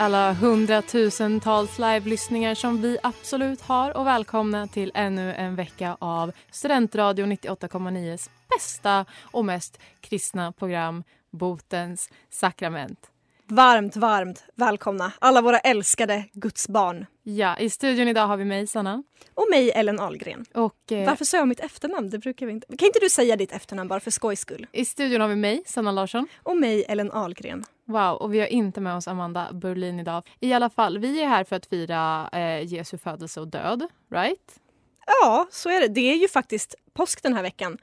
alla hundratusentals live-lyssningar som vi absolut har och välkomna till ännu en vecka av Studentradio 98,9s bästa och mest kristna program, Botens sakrament. Varmt, varmt välkomna alla våra älskade Guds barn. Ja, i studion idag har vi mig, Sanna. Och mig, Ellen Ahlgren. Och, eh, Varför sa jag mitt efternamn? Det brukar vi inte. Kan inte du säga ditt efternamn bara för skojs skull? I studion har vi mig, Sanna Larsson. Och mig, Ellen Ahlgren. Wow, och vi har inte med oss Amanda Berlin idag. I alla fall, vi är här för att fira eh, Jesu födelse och död, right? Ja, så är det. Det är ju faktiskt påsk den här veckan.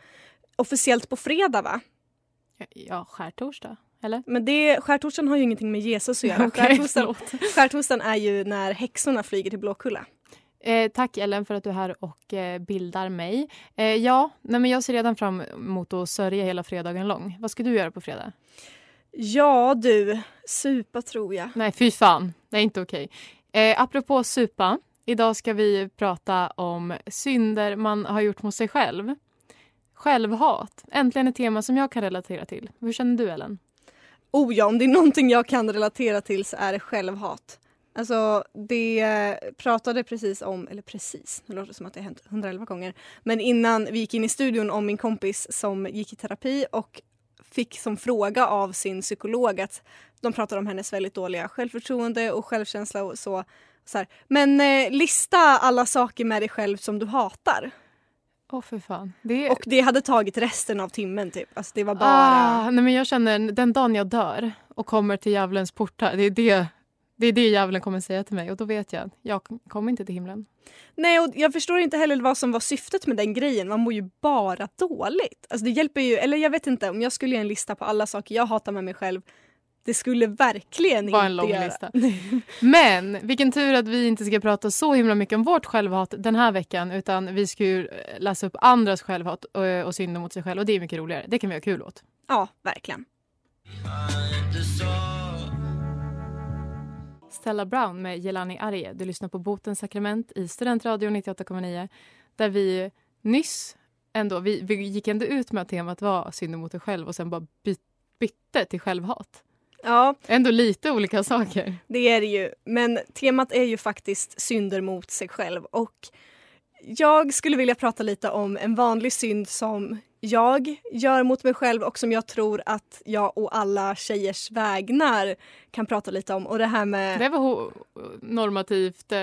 Officiellt på fredag, va? Ja, skärtorsdag. Eller? Men det, skärtorsdagen har ju ingenting med Jesus att göra. Okej, skärtorsdagen, är ju när häxorna flyger till Blåkulla. Eh, tack Ellen för att du är här och eh, bildar mig. Eh, ja, nej, men jag ser redan fram emot att sörja hela fredagen lång. Vad ska du göra på fredag? Ja du, supa tror jag. Nej, fy fan. Det är inte okej. Eh, apropå supa. Idag ska vi prata om synder man har gjort mot sig själv. Självhat. Äntligen ett tema som jag kan relatera till. Hur känner du Ellen? Oh ja, om det är någonting jag kan relatera till så är det självhat. Alltså det eh, pratade precis om, eller precis, det låter som att det har hänt 111 gånger. Men innan vi gick in i studion om min kompis som gick i terapi och fick som fråga av sin psykolog att de pratade om hennes väldigt dåliga självförtroende och självkänsla och så. så här. Men eh, lista alla saker med dig själv som du hatar. Åh oh, för fan. Det... Och det hade tagit resten av timmen typ. Alltså det var bara... Ah, nej men jag känner den dagen jag dör och kommer till djävulens portar, det är det, det är det djävulen kommer säga till mig och då vet jag, jag kommer inte till himlen. Nej och jag förstår inte heller vad som var syftet med den grejen. Man mår ju bara dåligt. Alltså det hjälper ju, eller jag vet inte om jag skulle göra en lista på alla saker jag hatar med mig själv det skulle verkligen Var en inte lång göra. lista. Men vilken tur att vi inte ska prata så himla mycket om vårt självhat den här veckan utan vi ska ju läsa upp andras självhat och, och synder mot sig själv och det är mycket roligare. Det kan vi ha kul åt. Ja, verkligen. Stella Brown med Jelani Arje. Du lyssnar på Botens sakrament i Studentradio 98,9 där vi nyss ändå, vi, vi gick ändå ut med att temat var synder mot dig själv och sen bara byt, bytte till självhat. Ja, Ändå lite olika saker. det är det ju. Men temat är ju faktiskt synder mot sig själv. Och jag skulle vilja prata lite om en vanlig synd som jag gör mot mig själv och som jag tror att jag och alla tjejers vägnar kan prata lite om. Och det här med... Det var normativt. Eh,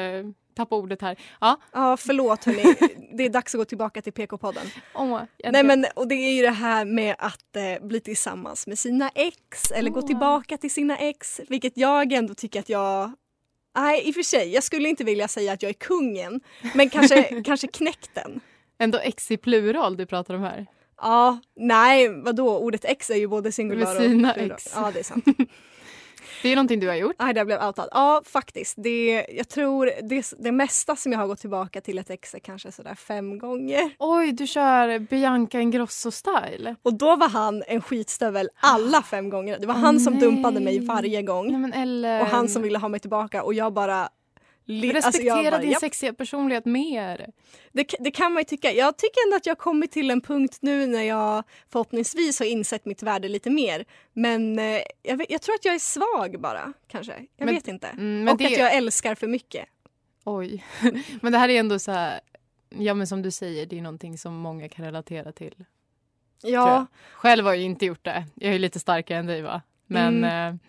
tappa ordet här. Ja. Ja, förlåt hörni. Det är dags att gå tillbaka till PK-podden. Oh, Nej men och det är ju det här med att eh, bli tillsammans med sina ex eller gå Åh. tillbaka till sina ex. Vilket jag ändå tycker att jag Nej i och för sig, jag skulle inte vilja säga att jag är kungen. Men kanske, kanske knäkten. Ändå ex i plural du pratar om här. Ja, nej vadå ordet ex är ju både singular Med sina och plural. ex. Ja det är sant. Det är någonting du har gjort. Nej, det blev outad. Ja, faktiskt. Det, jag tror det, det mesta som jag har gått tillbaka till ett ex är kanske sådär fem gånger. Oj, du kör Bianca Ingrosso-style. Och då var han en skitstövel alla fem gånger. Det var Åh, han som nej. dumpade mig varje gång. Nej, men Ellen. Och han som ville ha mig tillbaka och jag bara Respektera alltså bara, din japp. sexiga personlighet mer. Det, det kan man ju tycka. Jag tycker ändå att jag kommit till en punkt nu när jag förhoppningsvis har insett mitt värde lite mer. Men eh, jag, vet, jag tror att jag är svag bara, kanske. Jag Men- vet inte. Mm, Och det, att jag älskar för mycket. Oj. men det här är ändå så här... Ja, men som du säger, det är någonting som många kan relatera till. Ja. Själv har jag inte gjort det. Jag är lite starkare än dig, va? Men Mm. eh,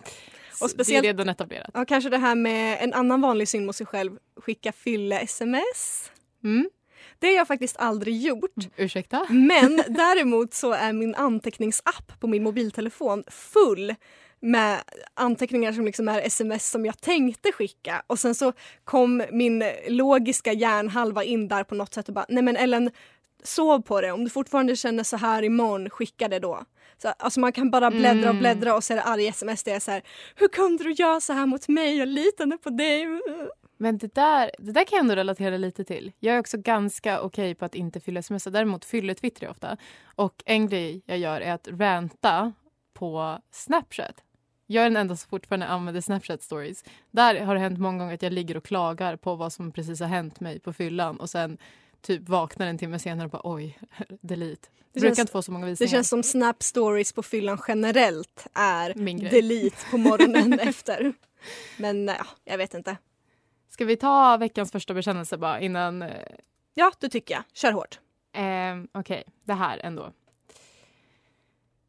Och speciellt- det är redan etablerat. ja, kanske det här med en annan vanlig synd mot sig själv. Skicka fylle-sms. Mm. Det har jag faktiskt aldrig gjort. Ursäkta? Men däremot så är min anteckningsapp på min mobiltelefon full med anteckningar som liksom är sms som jag tänkte skicka och sen så kom min logiska hjärnhalva in där på något sätt och bara nej men Ellen sov på det om du fortfarande känner så här imorgon skicka det då. Så, alltså man kan bara bläddra och Mm. bläddra och så är det arg sms det är så här hur kunde du göra så här mot mig jag litade på dig. Men det där, det där kan jag ändå relatera lite till. Jag är också ganska okej på att inte fylla sms. Däremot fyller twittrar jag ofta. Och en grej jag gör är att ranta på Snapchat. Jag är den enda som fortfarande använder Snapchat stories. Där har det hänt många gånger att jag ligger och klagar på vad som precis har hänt mig på fyllan och sen typ vaknar en timme senare och bara oj, delete. Det Det brukar känns- inte få så många Det visningar. känns som snap stories på fyllan generellt är delete på morgonen efter. Men ja, jag vet inte. Ska vi ta veckans första bekännelse bara innan eh, Ja, det tycker jag. Kör hårt. Eh, Okej, det här ändå.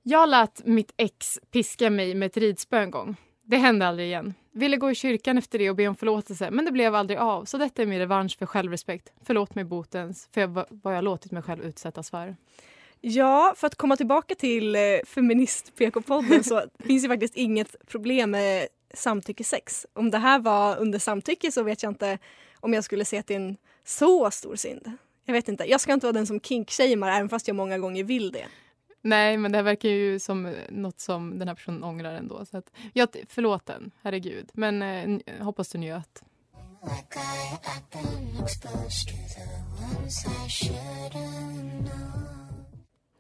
Jag lät mitt ex piska mig med ett ridspö en gång. Det hände aldrig igen. Ville gå i kyrkan efter det och be om förlåtelse men det blev aldrig av. Så detta är min revansch för självrespekt. Förlåt mig botens för jag, vad jag låtit mig själv utsättas för. Ja, för att komma tillbaka till eh, feminist-PK-podden så finns det faktiskt inget problem med samtyckesex. Om det här var under samtycke så vet jag inte om jag skulle se att det är en så stor synd. Jag vet inte. Jag ska inte vara den som kinkshamear även fast jag många gånger vill det. Nej, men det här verkar ju som nåt något som den här personen ångrar ändå. Så att, ja, förlåt den, herregud. Men eh, hoppas du njöt.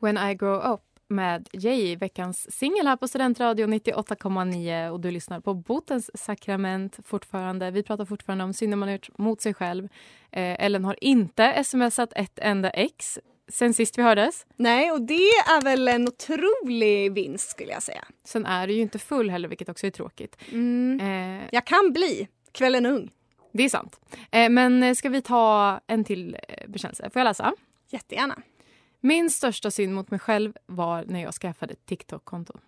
When I grow up med Jay, veckans singel här på Studentradio 98,9 och du lyssnar på Botens sakrament fortfarande. Vi pratar fortfarande om synder man har gjort mot sig själv. Eh, Ellen har inte smsat ett enda ex sen sist vi hördes. Nej, och det är väl en otrolig vinst skulle jag säga. Sen är du ju inte full heller, vilket också är tråkigt. Mm. Eh, Jag kan bli. Kvällen ung. det är sant. Eh, men eh, ska vi ta en till eh, bekännelse? Får jag läsa? Jättegärna. Min största synd mot mig själv var när jag skaffade ett TikTok-konto.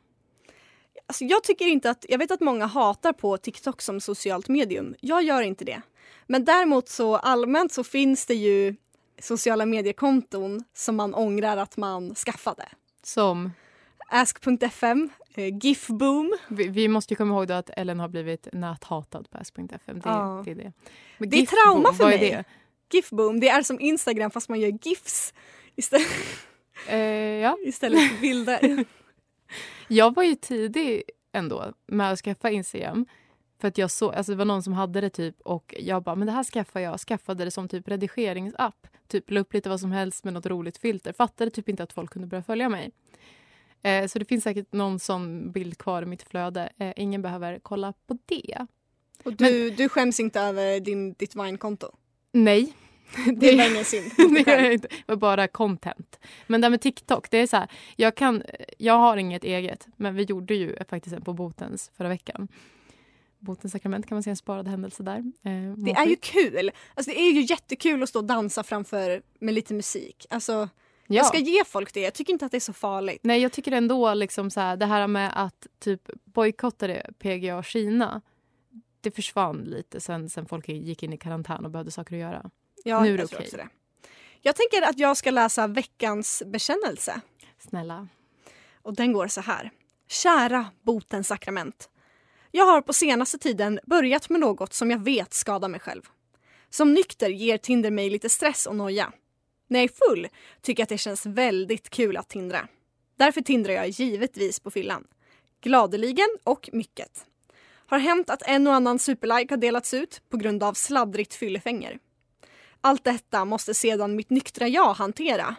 Alltså jag tycker inte att, jag vet att många hatar på TikTok som socialt medium. Jag gör inte det. Men däremot så allmänt så finns det ju sociala mediekonton som man ångrar att man skaffade. Som, Ask.fm, eh, Gifboom. vi, vi måste ju komma ihåg att Ellen har blivit näthatad på ask.fm. Det, Ja. det är det. Men Det är trauma för mig. det? Gifboom, det är som Instagram fast man gör GIFs istället, Eh, ja. istället för bilder. Jag var ju tidig ändå med att skaffa Instagram. För att jag såg, alltså det var någon som hade det typ och jag bara, men det här skaffar jag. Skaffade det som typ redigeringsapp. Typ la upp lite vad som helst med något roligt filter. Fattade typ inte att folk kunde börja följa mig. Eh, så det finns säkert någon sån bild kvar i mitt flöde. Eh, ingen behöver kolla på det. Och du, du skäms inte över din, ditt Vine-konto? Nej. Det synd. det gör jag inte. Det var bara content. Men det här med TikTok, det är så här, jag, kan, jag har inget eget, men vi gjorde ju faktiskt en på Botens förra veckan. Botens sakrament kan man se en sparad händelse där. Eh, Det är ju kul. Alltså det är ju jättekul att stå och dansa framför med lite musik. Alltså, ja. Jag ska ge folk det. Jag tycker inte att det är så farligt. Nej, jag tycker ändå liksom så här, det här med att typ bojkottade PGA Kina, det försvann lite sen, sen folk gick in i karantän och behövde saker att göra. Ja, Nu är det okej. det. Jag tänker att jag ska läsa veckans bekännelse. Snälla. Och den går så här. Kära botens sakrament. Jag har på senaste tiden börjat med något som jag vet skadar mig själv. Som nykter ger Tinder mig lite stress och noja. När jag är full tycker jag att det känns väldigt kul att tindra. Därför tindrar jag givetvis på fyllan. Gladeligen och mycket. Har hänt att en och annan superlike har delats ut på grund av sladdrigt fyllefänger. Allt detta måste sedan mitt nyktra jag hantera.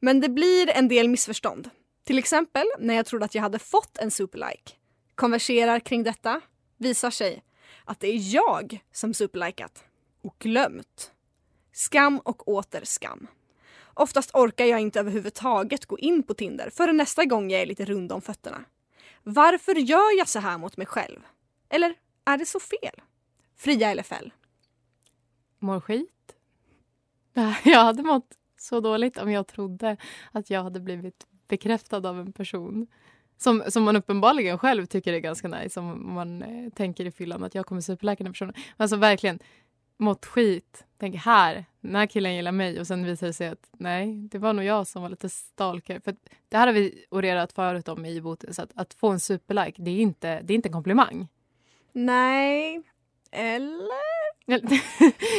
Men det blir en del missförstånd. Till exempel när jag trodde att jag hade fått en superlike. Konverserar kring detta. Visar sig att det är jag som superlikat och glömt. Skam och åter skam. Oftast orkar jag inte överhuvudtaget gå in på Tinder förrän nästa gång jag är lite rund om fötterna. Varför gör jag så här mot mig själv? Eller är det så fel? Fria eller fäll? Mår skit. Jag hade mått så dåligt om jag trodde att jag hade blivit bekräftad av en person som, som man uppenbarligen själv tycker är ganska nice om man eh, tänker i fyllan att jag kommer superläka den personen. Men alltså verkligen mått skit. Tänk här, den här killen gillar mig och sen visar det sig att nej, det var nog jag som var lite stalker. För det här har vi orerat förut om i boten, så att, att få en superlike, det är inte, det är inte en komplimang. Nej. Eller?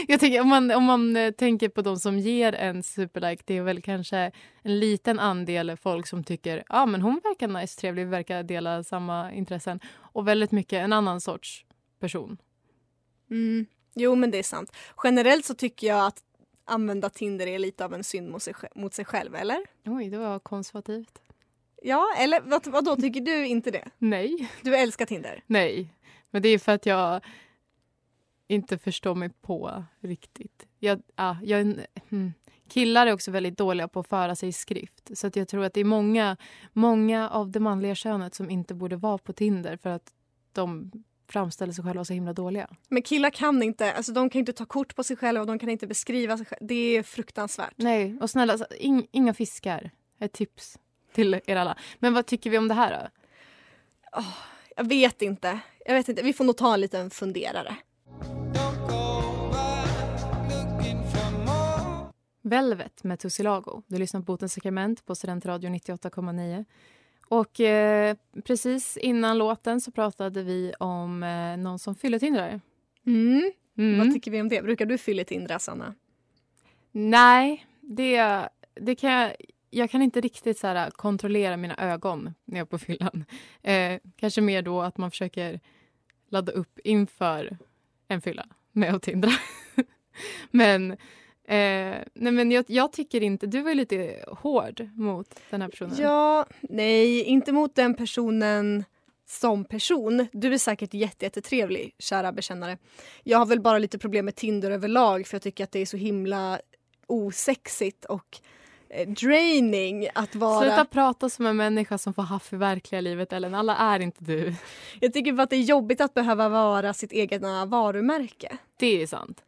Jag tänker, om, man, om man eh, tänker på de som ger en superlike, det är väl kanske en liten andel folk som tycker ah, men hon verkar nice, trevlig, verkar dela samma intressen. Och väldigt mycket en annan sorts person. Mm. Jo, men det är sant. Generellt så tycker jag att använda Tinder är lite av en synd mot sig, mot sig själv, eller? Oj, det var konservativt. Ja, eller vad, vad då tycker du inte det? Nej. Du älskar Tinder? Nej, men det är för att jag inte förstår mig på riktigt. Jag, ja, jag, mm. Killar är också väldigt dåliga på att föra sig i skrift. Så att jag tror att det är många, många av det manliga könet som inte borde vara på Tinder för att de framställer sig själva så himla dåliga. Men killar kan inte, alltså de kan inte ta kort på sig själva och de kan inte beskriva sig själva. Det är fruktansvärt. Nej, och snälla, in, inga fiskar. Ett tips till er alla. Men vad tycker vi om det här då? Oh, jag vet inte. Jag vet inte. Vi får nog ta en liten funderare. Velvet med Tussilago. Du lyssnar på Botens sakrament på Studentradion 98,9. Och eh, precis innan låten så pratade vi om eh, någon som fylletindrar. Mm. Mm. Vad tycker vi om det? Brukar du fylletindra, Sanna? Nej, det, det kan jag... Jag kan inte riktigt så här, kontrollera mina ögon när jag är på fyllan. Eh, kanske mer då att man försöker ladda upp inför en fylla med att tindra. men Eh, nej men jag, jag, tycker inte... Du var lite hård mot den här personen. Ja, nej, inte mot den personen som person. Du är säkert jättetrevlig, kära bekännare. Jag har väl bara lite problem med Tinder överlag för jag tycker att det är så himla osexigt och eh, draining att vara... Sluta prata som en människa som får haff i verkliga livet, Ellen. Alla är inte du. Jag tycker bara att det är jobbigt att behöva vara sitt egna varumärke. Det är sant.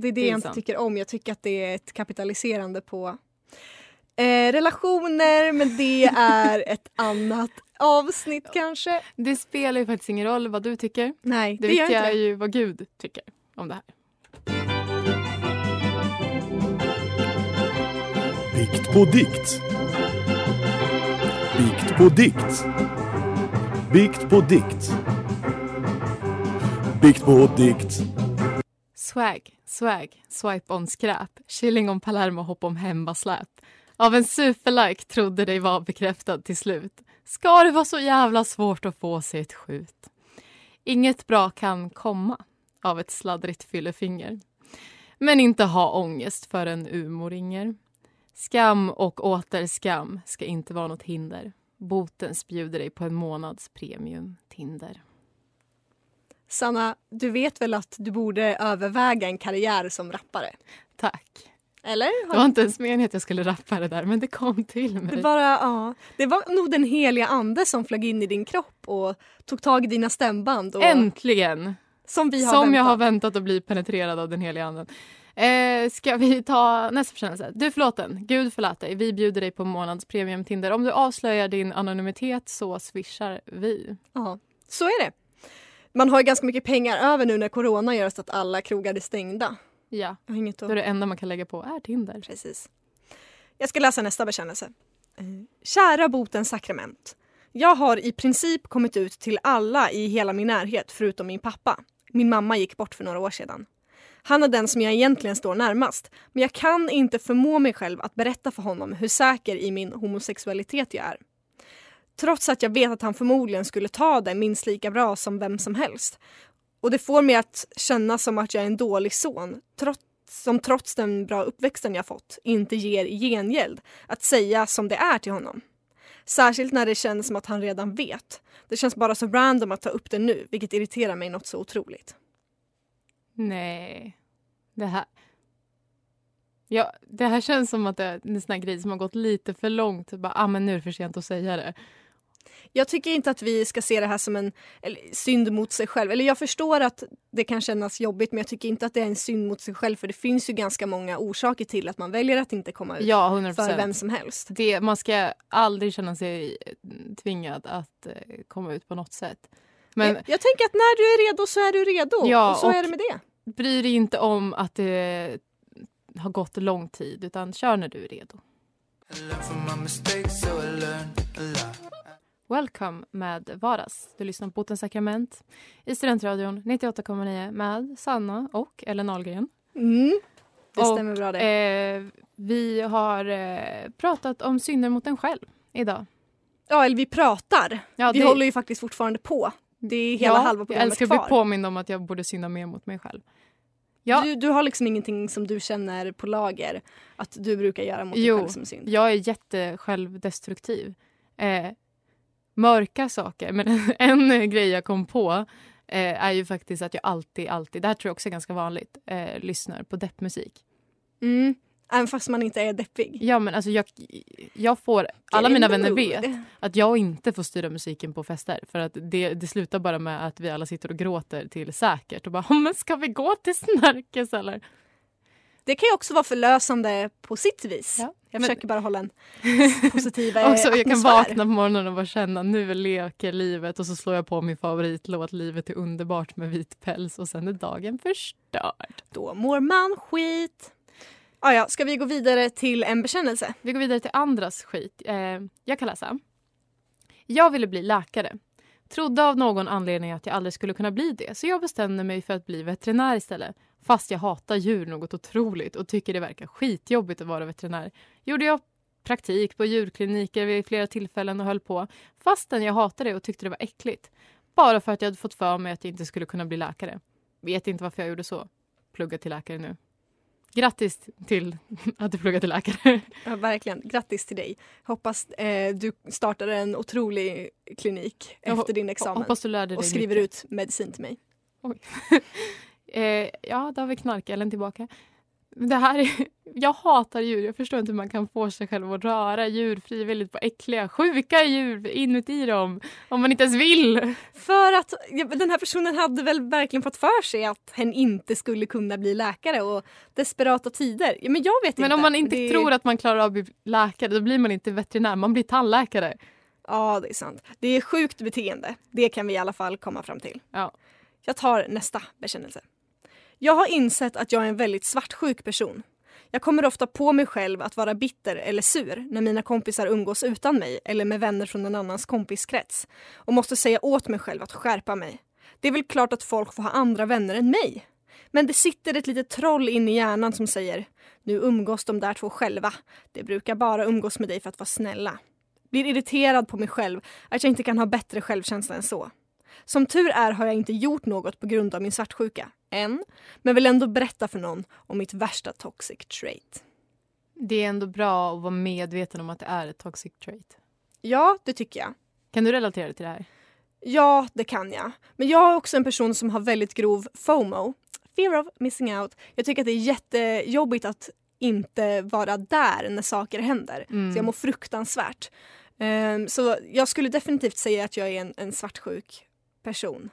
Det är det, det är jag inte tycker om. Jag tycker att det är ett kapitaliserande på eh, relationer men det är ett annat avsnitt kanske. Det spelar ju faktiskt ingen roll vad du tycker. Nej, det, det viktiga är ju vad Gud tycker om det här. Bikt på dikt. Bikt på dikt. Bikt på dikt. Bikt på dikt. Swag, swag, swipe on skräp, chilling on Palermo, hopp om hembasläp. Av en superlike trodde dig var bekräftad till slut. Ska det vara så jävla svårt att få sig ett skjut? Inget bra kan komma av ett sladdrigt fyllefinger. Men inte ha ångest för en Umo ringer. Skam och åter skam ska inte vara något hinder. Botens bjuder dig på en månads premium Tinder. Sanna, du vet väl att du borde överväga en karriär som rappare? Tack. Eller? Det var inte ens meningen att jag skulle rappa det där, men det kom till mig. Det, bara, ja. det var nog den heliga ande som flög in i din kropp och tog tag i dina stämband. Och... Äntligen! Som, vi har som väntat. jag har väntat att bli penetrerad av den heliga anden. Eh, ska vi ta nästa försändelse? Du förlåten, Gud förlåt dig. Vi bjuder dig på månads premium Tinder. Om du avslöjar din anonymitet så swishar vi. Ja, så är det. Man har ju ganska mycket pengar över nu när corona gör så att alla krogar är stängda. Ja, Jag har inget då att... är det enda man kan lägga på är Tinder. Precis. Jag ska läsa nästa bekännelse. Eh, Kära botens sakrament. Jag har i princip kommit ut till alla i hela min närhet förutom min pappa. Min mamma gick bort för några år sedan. Han är den som jag egentligen står närmast men jag kan inte förmå mig själv att berätta för honom hur säker i min homosexualitet jag är. Trots att jag vet att han förmodligen skulle ta det minst lika bra som vem som helst. Och det får mig att känna som att jag är en dålig son trots, som trots den bra uppväxten jag fått inte ger i gengäld att säga som det är till honom. Särskilt när det känns som att han redan vet. Det känns bara så random att ta upp det nu vilket irriterar mig något så otroligt. Nej. Det här... Ja, det här känns som att det är en sån här grej som har gått lite för långt. Bara, ah, men nu är det för sent att säga det. Jag tycker inte att vi ska se det här som en eller, synd mot sig själv. Eller jag förstår att det kan kännas jobbigt men jag tycker inte att det är en synd mot sig själv för det finns ju ganska många orsaker till att man väljer att inte komma ut Ja, 100 för vem som helst. Det, man ska aldrig känna sig tvingad att eh, komma ut på något sätt. Men jag, jag tänker att när du är redo så är du redo. Ja, och så och- är det med det. bry dig inte om att det har gått lång tid utan kör när du är redo. Welcome med Varas. Du lyssnar på Botens sakrament i Studentradion 98,9 med Sanna och Ellen Ahlgren. Mm, det Och, stämmer bra det. Eh, vi har eh, pratat om synder mot en själv idag. Ja, eller vi pratar. Ja, vi det- håller ju faktiskt fortfarande på. Det är hela ja, halva Jag programmet älskar att bli kvar. påmind om att jag borde synda mer mot mig själv. Ja. Du, du har liksom ingenting som du känner på lager att du brukar göra mot dig Jo, själv som synd. Jag är jättesjälvdestruktiv. Eh, mörka saker. Men en grej jag kom på eh, är ju faktiskt att jag alltid, alltid, det här tror jag också är ganska vanligt, eh, lyssnar på deppmusik. Mm. Även fast man inte är deppig. Ja men alltså jag, jag får, alla mina vänner vet att jag inte får styra musiken på fester för att det, det slutar bara med att vi alla sitter och gråter till säkert och bara "Ja, men ska vi gå till Snärkes eller? Det kan ju också vara förlösande på sitt vis. Ja, Jag men- försöker bara hålla en positiv eh, Också, jag kan atmosfär. vakna på morgonen och bara känna nu leker livet och så slår jag på min favoritlåt Livet är underbart med vit päls och sen är dagen förstörd. Då mår man skit. Ah, ja, ska vi gå vidare till en bekännelse? Vi går vidare till andras skit. Eh, jag kan läsa. Jag ville bli läkare. Trodde av någon anledning att jag aldrig skulle kunna bli det så jag bestämde mig för att bli veterinär istället. Fast jag hatar djur något otroligt och tycker det verkar skitjobbigt att vara veterinär. Gjorde jag praktik på djurkliniker vid flera tillfällen och höll på fastän jag hatade det och tyckte det var äckligt. Bara för att jag hade fått för mig att jag inte skulle kunna bli läkare. Vet inte varför jag gjorde så. Plugga till läkare nu. Grattis till att du pluggar till läkare. Ja, verkligen. Grattis till dig. Hoppas eh, du startar en otrolig klinik efter din examen. Hoppas du lärde dig och skriver mycket. ut medicin till mig. Eh, ja, då har vi knark-Ellen tillbaka. Det här är, jag hatar djur. Jag förstår inte hur man kan få sig själv att röra djur frivilligt på äckliga, sjuka djur inuti dem. Om man inte ens vill. För att den här personen hade väl verkligen fått för sig att hen inte skulle kunna bli läkare och desperata tider. Ja, men jag vet Men inte. om man inte Det- tror att man klarar av att bli läkare då blir man inte veterinär, man blir tandläkare. Ja, det är sant. Det är sjukt beteende. Det kan vi i alla fall komma fram till. Ja. Jag tar nästa bekännelse. Jag har insett att jag är en väldigt svartsjuk person. Jag kommer ofta på mig själv att vara bitter eller sur när mina kompisar umgås utan mig eller med vänner från en annans kompiskrets och måste säga åt mig själv att skärpa mig. Det är väl klart att folk får ha andra vänner än mig. Men det sitter ett litet troll inne i hjärnan som säger nu umgås de där två själva. Det brukar bara umgås med dig för att vara snälla. Blir irriterad på mig själv att jag inte kan ha bättre självkänsla än så. Som tur är har jag inte gjort något på grund av min svartsjuka. Än. Men vill ändå berätta för någon om mitt värsta toxic trait. Det är ändå bra att vara medveten om att det är ett toxic trait. Ja, det tycker jag. Kan du relatera till det här? Ja, det kan jag. Men jag är också en person som har väldigt grov FOMO. Fear of missing out. Jag tycker att det är jättejobbigt att inte vara där när saker händer. Mm. Så jag mår fruktansvärt. Ehm, så jag skulle definitivt säga att jag är en, en svartsjuk person.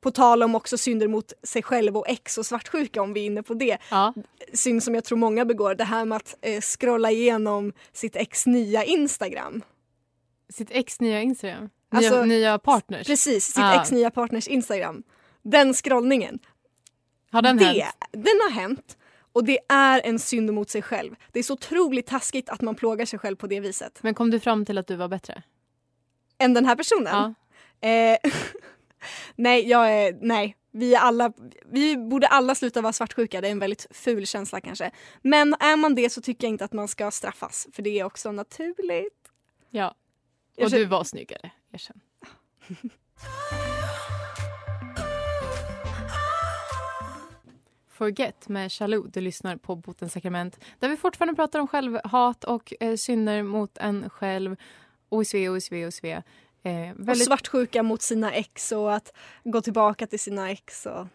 På tal om också synder mot sig själv och ex och svartsjuka om vi är inne på det. Ja. Synd som jag tror många begår, det här med att eh, scrolla igenom sitt ex nya Instagram. Sitt ex nya Instagram? Nya, Alltså, nya partners? Precis, sitt Ah. ex nya partners Instagram. Den scrollningen. Har den det, hänt? Den har hänt. Och det är en synd mot sig själv. Det är så otroligt taskigt att man plågar sig själv på det viset. Men kom du fram till att du var bättre? Än den här personen? Ja. Eh, nej, jag är, nej. Vi, är alla, vi borde alla sluta vara svartsjuka. Det är en väldigt ful känsla kanske. Men är man det så tycker jag inte att man ska straffas. För det är också naturligt. Ja. Och du var snyggare, erkänn. Forget med Chalou, du lyssnar på Botens sakrament där vi fortfarande pratar om självhat och eh, synder mot en själv. OSV, OSV, OSV. Eh, Och väldigt, svartsjuka mot sina ex och att gå tillbaka till sina ex. Och...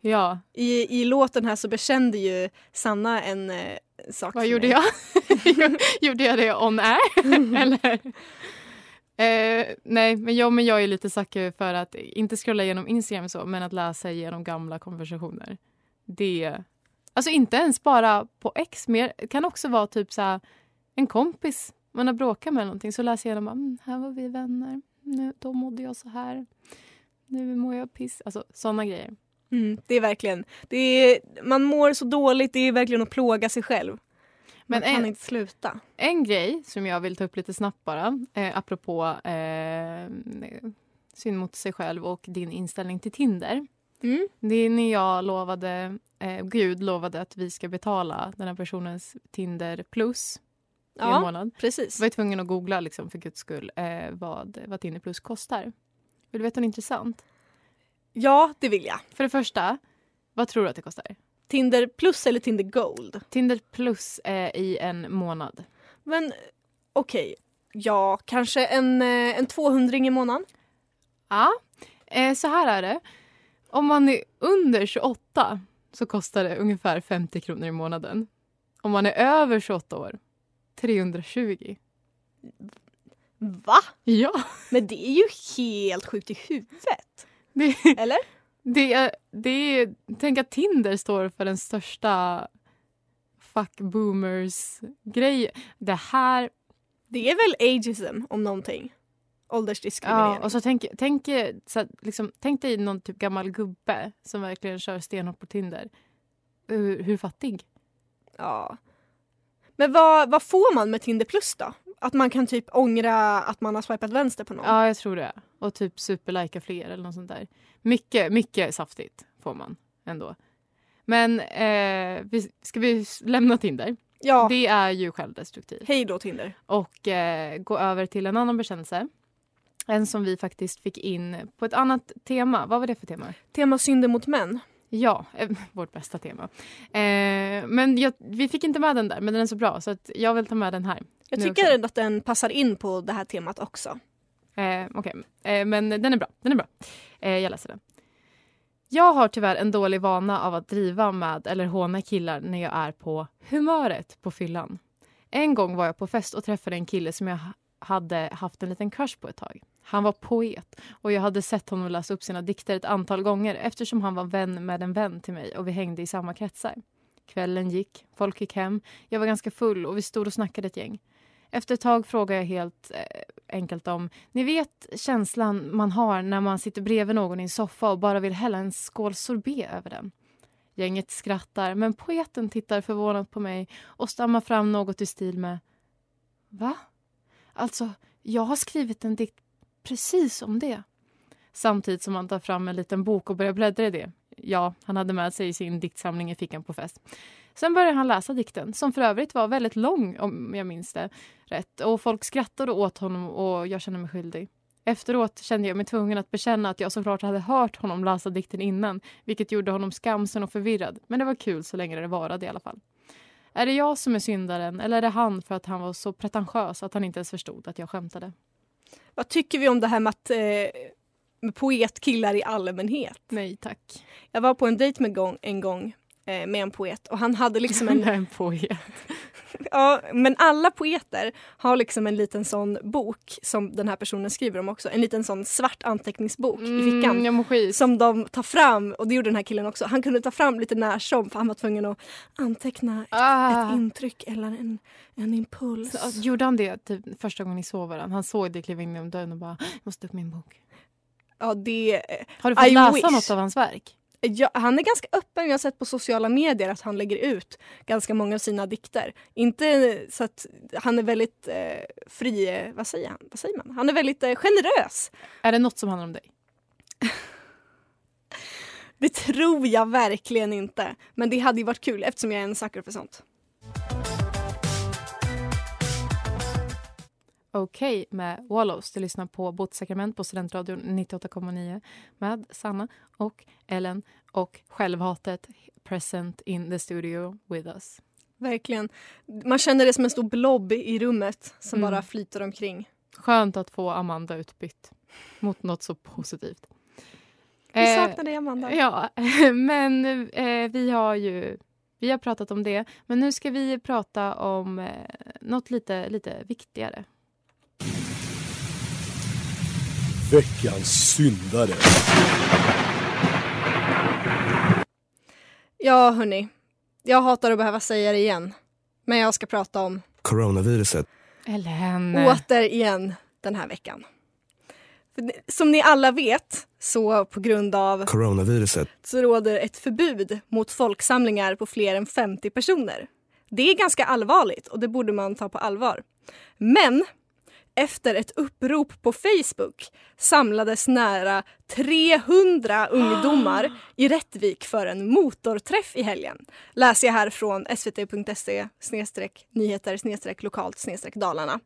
Ja, I, I låten här så bekände ju Sanna en eh, sak vad gjorde jag? gjorde jag det on air? Eller? Eh, nej, men jag, men jag är lite sucker för att inte scrolla igenom Instagram så, men att läsa igenom gamla konversationer. Det... Alltså inte ens bara på X, mer, det kan också vara typ så en kompis man har bråkat med någonting så läser jag igenom, mm, här var vi vänner, nu, då mådde jag så här, nu mår jag piss. Alltså sådana grejer. Mm, det är verkligen, det är, man mår så dåligt, det är verkligen att plåga sig själv. Man Men kan en- inte sluta. En grej som jag vill ta upp lite snabbt bara, eh, apropå eh, synd mot sig själv och din inställning till Tinder. Mm. Det är när jag lovade, eh, Gud lovade att vi ska betala den här personens Tinder plus i en månad. precis. Jag var tvungen att googla liksom, för guds skull eh, vad, Tinder plus kostar. Vill du veta något intressant? Ja, det vill jag. För det första, vad tror du att det kostar? Tinder plus eller Tinder Gold? Tinder plus eh, i en månad. Men okej, ja, kanske en, eh, en 200 i månaden. Ja, eh, så här är det. Om man är under 28 så kostar det ungefär 50 kronor i månaden. Om man är över 28 år, 320. Va? Ja, Men det är ju helt sjukt i huvudet. det, Eller? det, är, det är... Tänk att Tinder står för den största fuck boomers-grejen. Det här... Det är väl ageism om någonting? Åldersdiskriminering. Ja, och så tänk, tänk, så att, liksom, tänk dig någon typ gammal gubbe som verkligen kör stenhårt på Tinder. Hur, hur fattig? Ja. Men vad, vad får man med Tinder plus då? Att man kan typ ångra att man har swipat vänster på någon? Ja, jag tror det. Och typ superlika fler eller något sånt där. Mycket, mycket saftigt får man ändå. Men eh, vi, ska vi lämna Tinder? ja. Det är ju självdestruktivt. Hej då Tinder. Och eh, gå över till en annan bekännelse. En som vi faktiskt fick in på ett annat tema. Vad var det för tema? Tema synder mot män. Ja, vårt bästa tema. Eh, men jag, vi fick inte med den där, men den är så bra så att jag vill ta med den här. Jag tycker att den passar in på det här temat också. Eh, Okej, eh, men den är bra. Den är bra. Eh, jag läser den. Jag har tyvärr en dålig vana av att driva med eller håna killar när jag är på humöret på fyllan. En gång var jag på fest och träffade en kille som jag ha- hade haft en liten crush på ett tag. Han var poet och jag hade sett honom läsa upp sina dikter ett antal gånger eftersom han var vän med en vän till mig och vi hängde i samma kretsar. Kvällen gick, folk gick hem, jag var ganska full och vi stod och snackade ett gäng. Efter ett tag frågade jag helt eh, enkelt om ni vet känslan man har när man sitter bredvid någon i en soffa och bara vill hälla en skål sorbet över den. Gänget skrattar, men poeten tittar förvånat på mig och stammar fram något i stil med Va? Alltså, jag har skrivit en dikt precis om det. Samtidigt som han tar fram en liten bok och börjar bläddra i det. Ja, han hade med sig sin diktsamling i fickan på fest. Sen började han läsa dikten, som för övrigt var väldigt lång om jag minns det rätt. Och folk skrattade åt honom och jag kände mig skyldig. Efteråt kände jag mig tvungen att bekänna att jag såklart hade hört honom läsa dikten innan, vilket gjorde honom skamsen och förvirrad. Men det var kul så länge det varade i alla fall. Är det jag som är syndaren eller är det han för att han var så pretentiös att han inte ens förstod att jag skämtade? Vad tycker vi om det här med att eh, med poetkillar i allmänhet? Nej tack. Jag var på en dejt med gång, en gång eh, med en poet och han hade liksom en... En poet. ja, men alla poeter har liksom en liten sån bok som den här personen skriver om också. En liten sån svart anteckningsbok i fickan. Mm, mår skit. Som de tar fram, och det gjorde den här killen också. Han kunde ta fram lite när som för han var tvungen att anteckna ett, Ah. ett intryck eller en, en impuls. Så, gjorde han det typ, första gången ni sov varandra? Han såg dig kliva in genom dörren och bara “jag måste upp min bok”. Ja, det, Har du fått I läsa wish. något av hans verk? Ja, han är ganska öppen. Jag har sett på sociala medier att han lägger ut ganska många av sina dikter. Inte så att han är väldigt eh, fri... eh, Vad säger han? Vad säger man? Han är väldigt eh, generös. Är det något som handlar om dig? Det tror jag verkligen inte. Men det hade ju varit kul eftersom jag är en sucker för sånt. Okej med Wallows. Du lyssnar på Båtsakrament på Studentradion 98,9 med Sanna och Ellen och självhatet present in the studio with us. Verkligen. Man känner det som en stor blob i rummet som Mm. bara flyter omkring. Skönt att få Amanda utbytt mot något så positivt. Vi Eh, saknar dig Amanda. Ja, men eh, vi har ju vi har pratat om det. Men nu ska vi prata om eh, något lite, lite viktigare. Veckans syndare. Ja hörni, jag hatar att behöva säga det igen. Men jag ska prata om Coronaviruset. Ellen. återigen den här veckan. Som ni alla vet så på grund av Coronaviruset. så råder ett förbud mot folksamlingar på fler än 50 personer. Det är ganska allvarligt och det borde man ta på allvar. Men efter ett upprop på Facebook samlades nära 300 ungdomar i Rättvik för en motorträff i helgen. Läser jag här från svt.se nyheter lokalt Dalarna.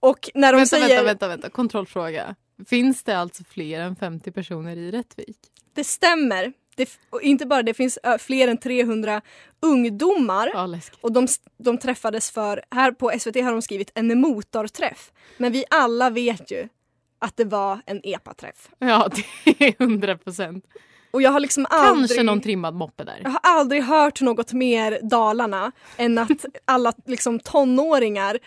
Och när de vänta, säger... vänta, vänta, vänta, kontrollfråga. Finns det alltså fler än 50 personer i Rättvik? Det stämmer. Det, och inte bara det finns fler än 300 ungdomar Ja, och de, de träffades för, här på SVT har de skrivit en motorträff. Men vi alla vet ju att det var en EPA-träff. Ja, det är 100 procent. Och jag har liksom Kanske aldrig, någon trimmad moppe där. jag har aldrig hört något mer Dalarna än att alla liksom tonåringar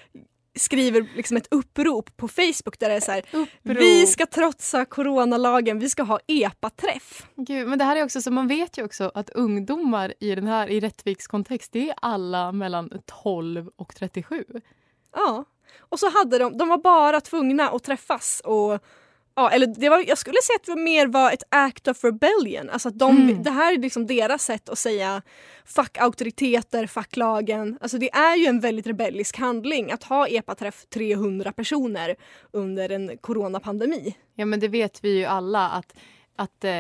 skriver liksom ett upprop på Facebook där det är så här, vi ska trotsa coronalagen, vi ska ha EPA-träff. Gud, men det här är också så man vet ju också att ungdomar i den här i Rättviks kontext, det är alla mellan 12 och 37. Ja. Och så hade de, de var bara tvungna att träffas och Ja, eller det var, jag skulle säga att det var mer var ett act of rebellion. Alltså att de, Mm. Det här är liksom deras sätt att säga fuck auktoriteter, fuck lagen. Alltså det är ju en väldigt rebellisk handling att ha EPA-träff 300 personer under en coronapandemi. Ja, men det vet vi ju alla att, att eh,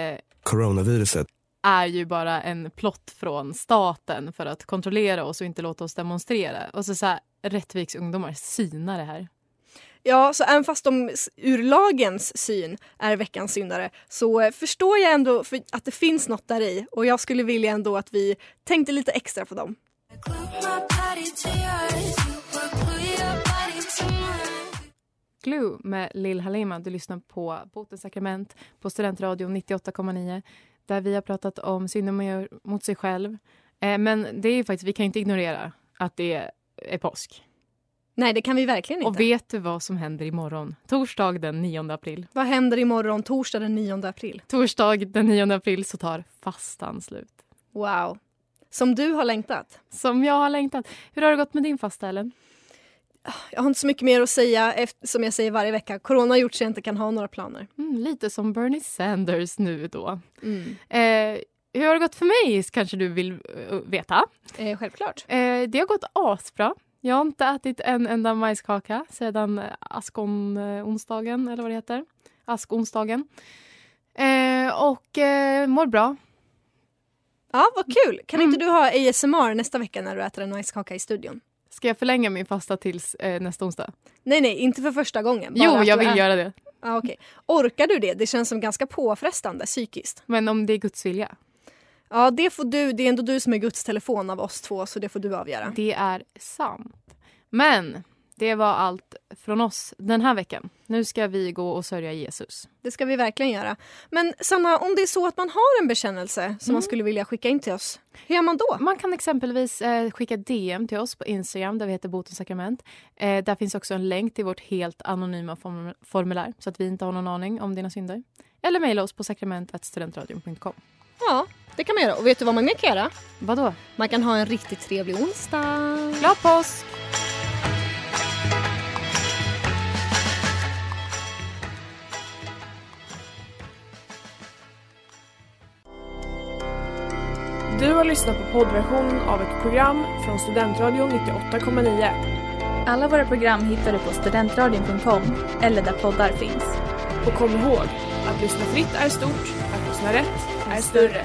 Coronaviruset. är ju bara en plott från staten för att kontrollera oss och inte låta oss demonstrera. Och så, så här, Rättviks ungdomar synar det här. Ja, så även fast de ur lagens syn är veckans syndare så eh, förstår jag ändå för att det finns något där i och jag skulle vilja ändå att vi tänkte lite extra på dem. Glue med Lill Halima. Du lyssnar på Botens sakrament på Studentradion 98,9 där vi har pratat om synden man gör mot sig själv. Eh, men det är ju faktiskt, vi kan inte ignorera att det är påsk. Nej, det kan vi verkligen inte. Och vet du vad som händer imorgon? Torsdag den 9 april. Vad händer imorgon, torsdag den 9 april? Torsdag den 9 april så tar fastan slut. Wow. Som du har längtat. Som jag har längtat. Hur har det gått med din fasta, Ellen? Jag har inte så mycket mer att säga, som jag säger varje vecka. Corona har gjort så jag inte kan ha några planer. Mm, lite som Bernie Sanders nu då. Eh, hur har det gått för mig kanske du vill eh, veta? Eh, självklart. Eh, det har gått asbra. Jag har inte ätit en enda majskaka sedan askon-onsdagen, eller vad det heter. Askonsdagen. Eh, och eh, mår bra. Ja, vad kul! Kan inte du ha ASMR nästa vecka när du äter en majskaka i studion? Ska jag förlänga min fasta tills eh, nästa onsdag? Nej, nej, inte för första gången. Jo, jag vill ä- göra det. Ja, okej. Orkar du det? Det känns som ganska påfrestande psykiskt. Men om det är Guds vilja. Ja, det får du. Det är ändå du som är Guds telefon av oss två, så det får du avgöra. Det är sant. Men det var allt från oss den här veckan. Nu ska vi gå och sörja Jesus. Det ska vi verkligen göra. Men Sanna, om det är så att man har en bekännelse som man skulle vilja skicka in till oss, hur gör man då? Man kan exempelvis eh, skicka DM till oss på Instagram där vi heter Botens sakrament. Eh, där finns också en länk till vårt helt anonyma form- formulär så att vi inte har någon aning om dina synder. Eller mejla oss på sakrament.studentradion.com. Ja, det kan man göra. Och vet du vad man mer kan göra? Vadå? Man kan ha en riktigt trevlig onsdag. Glad påsk! Du har lyssnat på poddversionen av ett program från Studentradion 98,9. Alla våra program hittar du på studentradion.com eller där poddar finns. Och kom ihåg, att lyssna fritt är stort, att lyssna rätt är större.